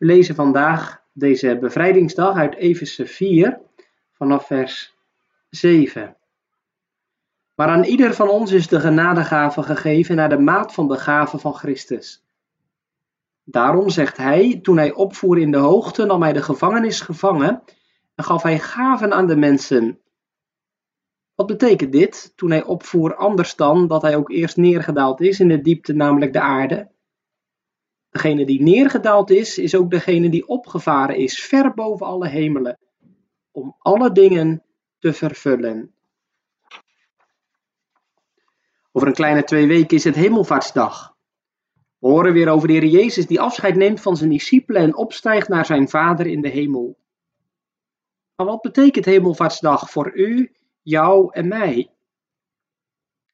We lezen vandaag deze bevrijdingsdag uit Efeze 4 vanaf vers 7. Maar aan ieder van ons is de genadegave gegeven naar de maat van de gave van Christus. Daarom zegt hij, toen hij opvoer in de hoogte, nam hij de gevangenis gevangen en gaf hij gaven aan de mensen. Wat betekent dit? Toen hij opvoer anders dan dat hij ook eerst neergedaald is in de diepte, namelijk de aarde. Degene die neergedaald is, is ook degene die opgevaren is, ver boven alle hemelen, om alle dingen te vervullen. Over een kleine twee weken is het Hemelvaartsdag. We horen weer over de Heer Jezus die afscheid neemt van zijn discipelen en opstijgt naar zijn Vader in de hemel. Maar wat betekent Hemelvaartsdag voor u, jou en mij?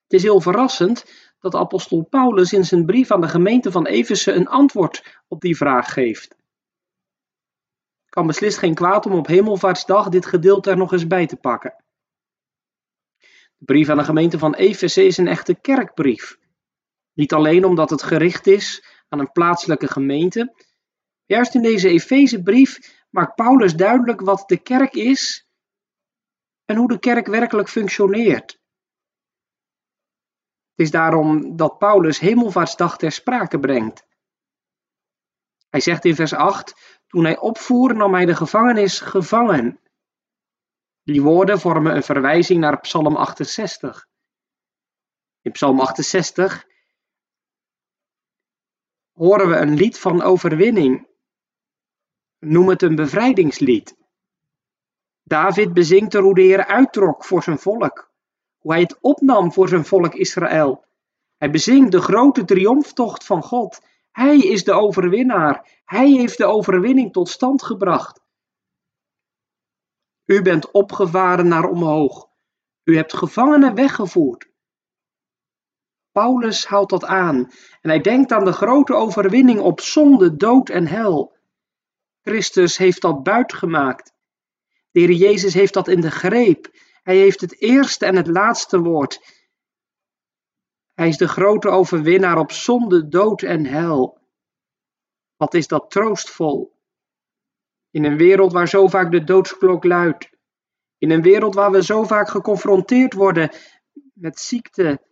Het is heel verrassend dat apostel Paulus in zijn brief aan de gemeente van Efeze een antwoord op die vraag geeft. Kan beslist geen kwaad om op Hemelvaartsdag dit gedeelte er nog eens bij te pakken. De brief aan de gemeente van Efeze is een echte kerkbrief. Niet alleen omdat het gericht is aan een plaatselijke gemeente. Juist in deze Efezebrief maakt Paulus duidelijk wat de kerk is en hoe de kerk werkelijk functioneert. Het is daarom dat Paulus Hemelvaartsdag ter sprake brengt. Hij zegt in vers 8: Toen hij opvoer, nam hij de gevangenis gevangen. Die woorden vormen een verwijzing naar Psalm 68. In Psalm 68 horen we een lied van overwinning. Noem het een bevrijdingslied. David bezingt er hoe de Heer uittrok voor zijn volk, hoe hij het opnam voor zijn volk Israël. Hij bezingt de grote triomftocht van God. Hij is de overwinnaar. Hij heeft de overwinning tot stand gebracht. U bent opgevaren naar omhoog. U hebt gevangenen weggevoerd. Paulus houdt dat aan en hij denkt aan de grote overwinning op zonde, dood en hel. Christus heeft dat buitgemaakt. De Jezus heeft dat in de greep. Hij heeft het eerste en het laatste woord. Hij is de grote overwinnaar op zonde, dood en hel. Wat is dat troostvol? In een wereld waar zo vaak de doodsklok luidt. In een wereld waar we zo vaak geconfronteerd worden met ziekte,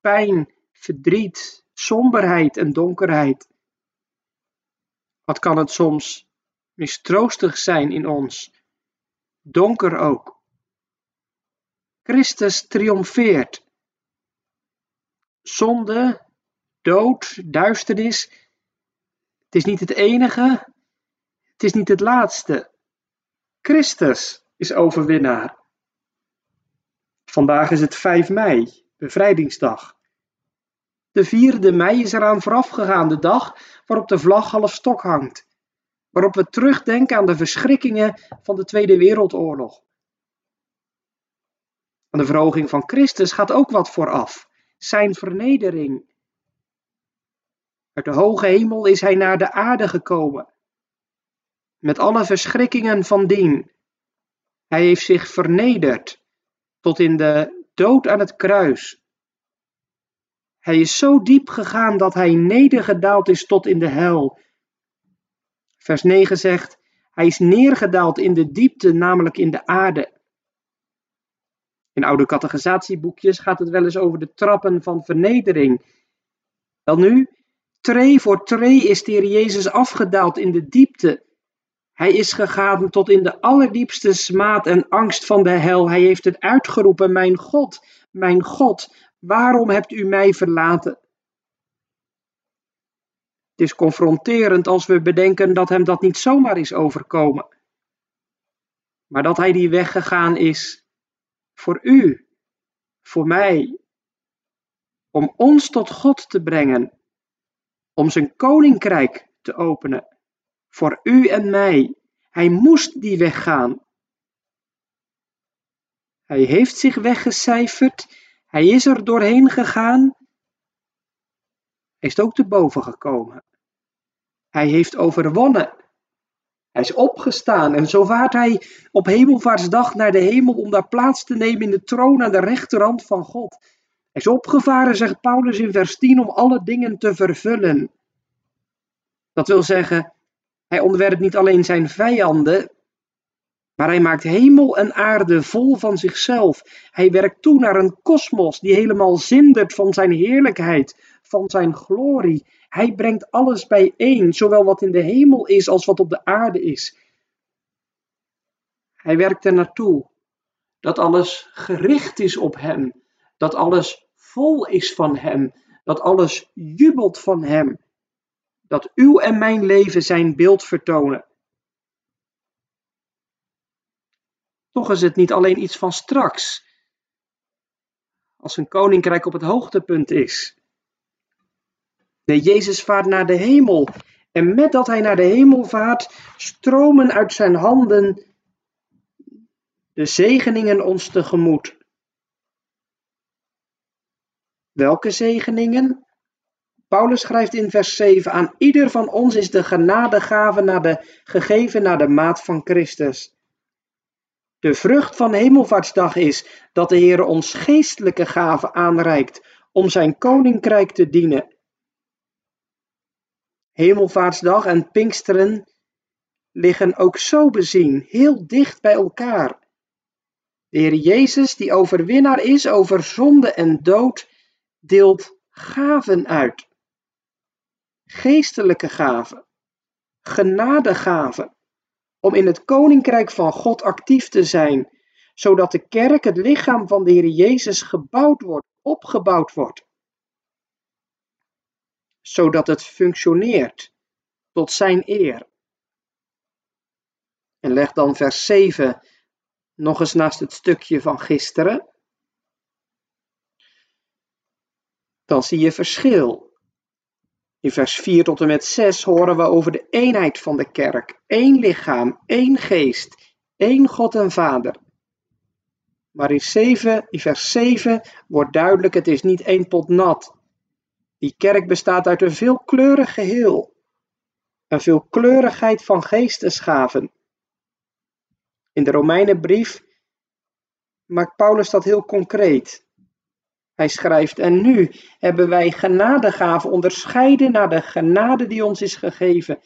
pijn, verdriet, somberheid en donkerheid. Wat kan het soms mistroostig zijn in ons, donker ook. Christus triomfeert. Zonde, dood, duisternis. Het is niet het enige, het is niet het laatste. Christus is overwinnaar. Vandaag is het 5 mei, bevrijdingsdag. De 4e mei is eraan voorafgegaan, de dag waarop de vlag half stok hangt. Waarop we terugdenken aan de verschrikkingen van de Tweede Wereldoorlog. Aan de verhoging van Christus gaat ook wat vooraf: zijn vernedering. Uit de hoge hemel is hij naar de aarde gekomen, met alle verschrikkingen van dien. Hij heeft zich vernederd tot in de dood aan het kruis. Hij is zo diep gegaan dat hij nedergedaald is tot in de hel. Vers 9 zegt: Hij is neergedaald in de diepte, namelijk in de aarde. In oude categorisatieboekjes gaat het wel eens over de trappen van vernedering. Wel nu, tree voor tree is de Jezus afgedaald in de diepte. Hij is gegaan tot in de allerdiepste smaad en angst van de hel. Hij heeft het uitgeroepen: Mijn God, mijn God, waarom hebt u mij verlaten? Het is confronterend als we bedenken dat hem dat niet zomaar is overkomen, maar dat hij die weg gegaan is voor u, voor mij, om ons tot God te brengen, om zijn koninkrijk te openen, voor u en mij. Hij moest die weg gaan. Hij heeft zich weggecijferd. Hij is er doorheen gegaan. Hij is ook te boven gekomen. Hij heeft overwonnen. Hij is opgestaan en zo vaart hij op hemelvaartsdag naar de hemel om daar plaats te nemen in de troon aan de rechterhand van God. Hij is opgevaren, zegt Paulus in vers 10, om alle dingen te vervullen. Dat wil zeggen, hij onderwerpt niet alleen zijn vijanden, maar hij maakt hemel en aarde vol van zichzelf. Hij werkt toe naar een kosmos die helemaal zindert van zijn heerlijkheid, van zijn glorie. Hij brengt alles bijeen, zowel wat in de hemel is als wat op de aarde is. Hij werkt er naartoe dat alles gericht is op hem, dat alles vol is van hem, dat alles jubelt van hem, dat uw en mijn leven zijn beeld vertonen. Toch is het niet alleen iets van straks, als een koninkrijk op het hoogtepunt is. Nee, Jezus vaart naar de hemel. En met dat hij naar de hemel vaart, stromen uit zijn handen de zegeningen ons tegemoet. Welke zegeningen? Paulus schrijft in vers 7: Aan ieder van ons is de genadegave naar de, gegeven naar de maat van Christus. De vrucht van Hemelvaartsdag is dat de Heer ons geestelijke gaven aanreikt om zijn koninkrijk te dienen. Hemelvaartsdag en Pinksteren liggen ook zo bezien, heel dicht bij elkaar. De Heer Jezus, die overwinnaar is over zonde en dood, deelt gaven uit. Geestelijke gaven, genadegaven, om in het koninkrijk van God actief te zijn, zodat de kerk, het lichaam van de Heer Jezus, gebouwd wordt, opgebouwd wordt zodat het functioneert tot zijn eer. En leg dan vers 7 nog eens naast het stukje van gisteren. Dan zie je verschil. In vers 4 tot en met 6 horen we over de eenheid van de kerk. één lichaam, één geest, één God en Vader. Maar in, 7, in vers 7 wordt duidelijk, het is niet één pot nat. Die kerk bestaat uit een veelkleurig geheel, een veelkleurigheid van geestesgaven. In de Romeinenbrief maakt Paulus dat heel concreet. Hij schrijft: En nu hebben wij genadegaven onderscheiden naar de genade die ons is gegeven.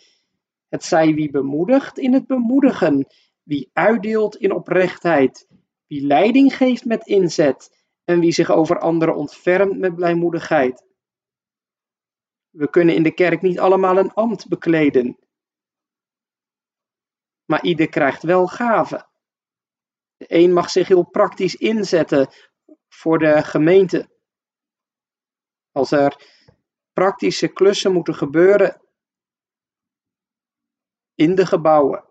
Het zij wie bemoedigt in het bemoedigen, wie uitdeelt in oprechtheid, wie leiding geeft met inzet en wie zich over anderen ontfermt met blijmoedigheid. We kunnen in de kerk niet allemaal een ambt bekleden. Maar ieder krijgt wel gaven. De een mag zich heel praktisch inzetten voor de gemeente. Als er praktische klussen moeten gebeuren in de gebouwen.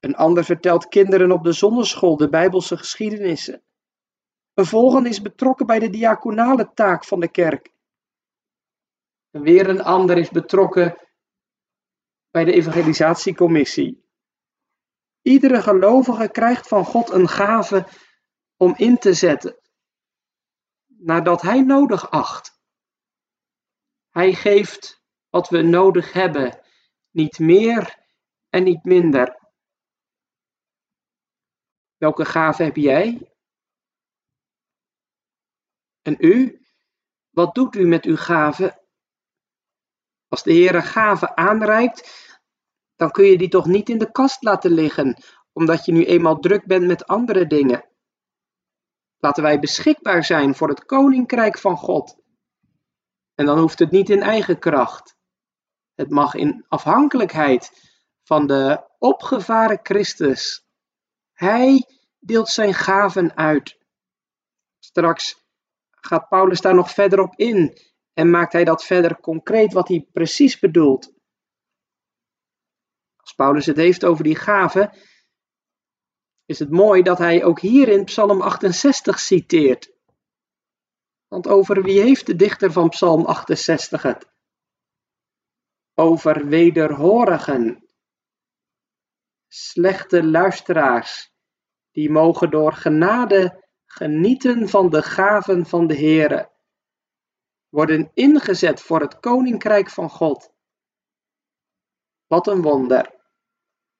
Een ander vertelt kinderen op de zonneschool de Bijbelse geschiedenissen. Een volgende is betrokken bij de diaconale taak van de kerk. En weer een ander is betrokken bij de evangelisatiecommissie. Iedere gelovige krijgt van God een gave om in te zetten, nadat hij nodig acht. Hij geeft wat we nodig hebben, niet meer en niet minder. Welke gave heb jij? En u? Wat doet u met uw gave als de Heer een gave aanreikt, dan kun je die toch niet in de kast laten liggen, omdat je nu eenmaal druk bent met andere dingen. Laten wij beschikbaar zijn voor het koninkrijk van God. En dan hoeft het niet in eigen kracht. Het mag in afhankelijkheid van de opgevaren Christus. Hij deelt zijn gaven uit. Straks gaat Paulus daar nog verder op in en maakt hij dat verder concreet wat hij precies bedoelt. Als Paulus het heeft over die gaven, is het mooi dat hij ook hier in Psalm 68 citeert. Want over wie heeft de dichter van Psalm 68 het? Over wederhorigen. slechte luisteraars, die mogen door genade genieten van de gaven van de Heere, worden ingezet voor het koninkrijk van God. Wat een wonder.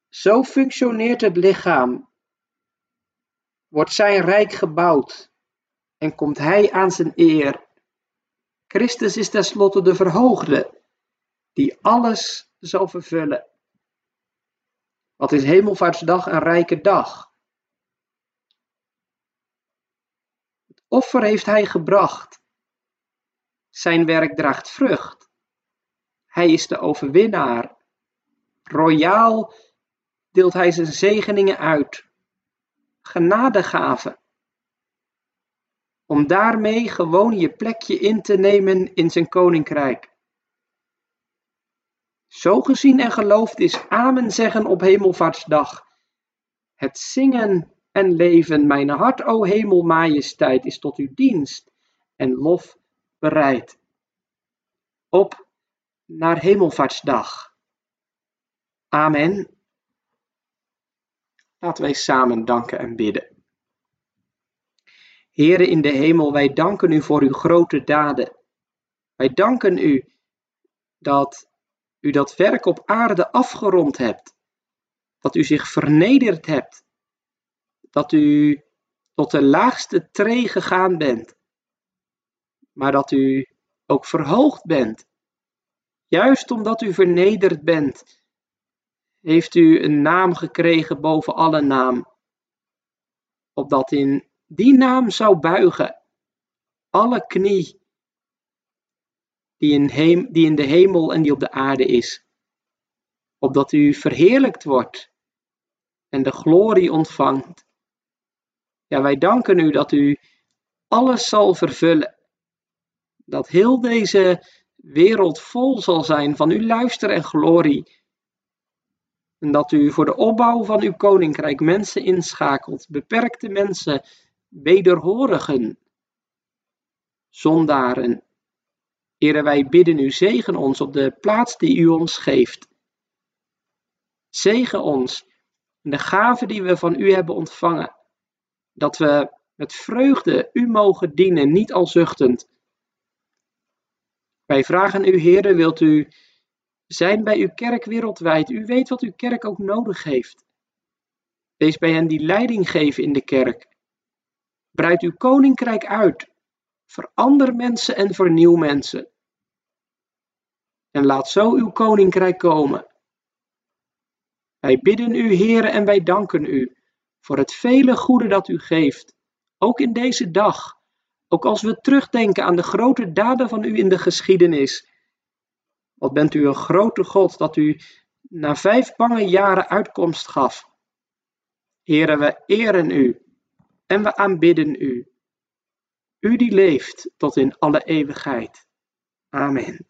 Zo functioneert het lichaam. Wordt zijn rijk gebouwd en komt hij aan zijn eer. Christus is tenslotte de verhoogde, die alles zal vervullen. Wat is Hemelvaartsdag een rijke dag? Het offer heeft hij gebracht. Zijn werk draagt vrucht. Hij is de overwinnaar. Royaal deelt hij zijn zegeningen uit. Genadegaven. Om daarmee gewoon je plekje in te nemen in zijn koninkrijk. Zo gezien en geloofd is Amen zeggen op Hemelvaartsdag. Het zingen en leven, mijn hart, o hemelmajesteit, is tot uw dienst en lof bereid. Op naar Hemelvaartsdag. Amen. Laten wij samen danken en bidden. Here in de hemel, wij danken u voor uw grote daden. Wij danken u dat u dat werk op aarde afgerond hebt, dat u zich vernederd hebt, dat u tot de laagste tree gegaan bent, maar dat u ook verhoogd bent. Juist omdat u vernederd bent, heeft u een naam gekregen boven alle naam, opdat in die naam zou buigen alle knie die in, die in de hemel en die op de aarde is, opdat u verheerlijkt wordt en de glorie ontvangt. Ja, wij danken u dat u alles zal vervullen, dat heel deze wereld vol zal zijn van uw luister en glorie. En dat u voor de opbouw van uw koninkrijk mensen inschakelt, beperkte mensen, wederhorigen, zondaren, Heere, wij bidden u, zegen ons op de plaats die u ons geeft. Zegen ons in de gave die we van u hebben ontvangen. Dat we met vreugde u mogen dienen, niet al zuchtend. Wij vragen u, Heere, wilt u zijn bij uw kerk wereldwijd. U weet wat uw kerk ook nodig heeft. Wees bij hen die leiding geven in de kerk. Breid uw koninkrijk uit. Verander mensen en vernieuw mensen. En laat zo uw koninkrijk komen. Wij bidden u, Heere, en wij danken u voor het vele goede dat u geeft, ook in deze dag, ook als we terugdenken aan de grote daden van u in de geschiedenis. Wat bent u een grote God dat u na vijf bange jaren uitkomst gaf. Heere, we eren u en we aanbidden u. U die leeft tot in alle eeuwigheid. Amen.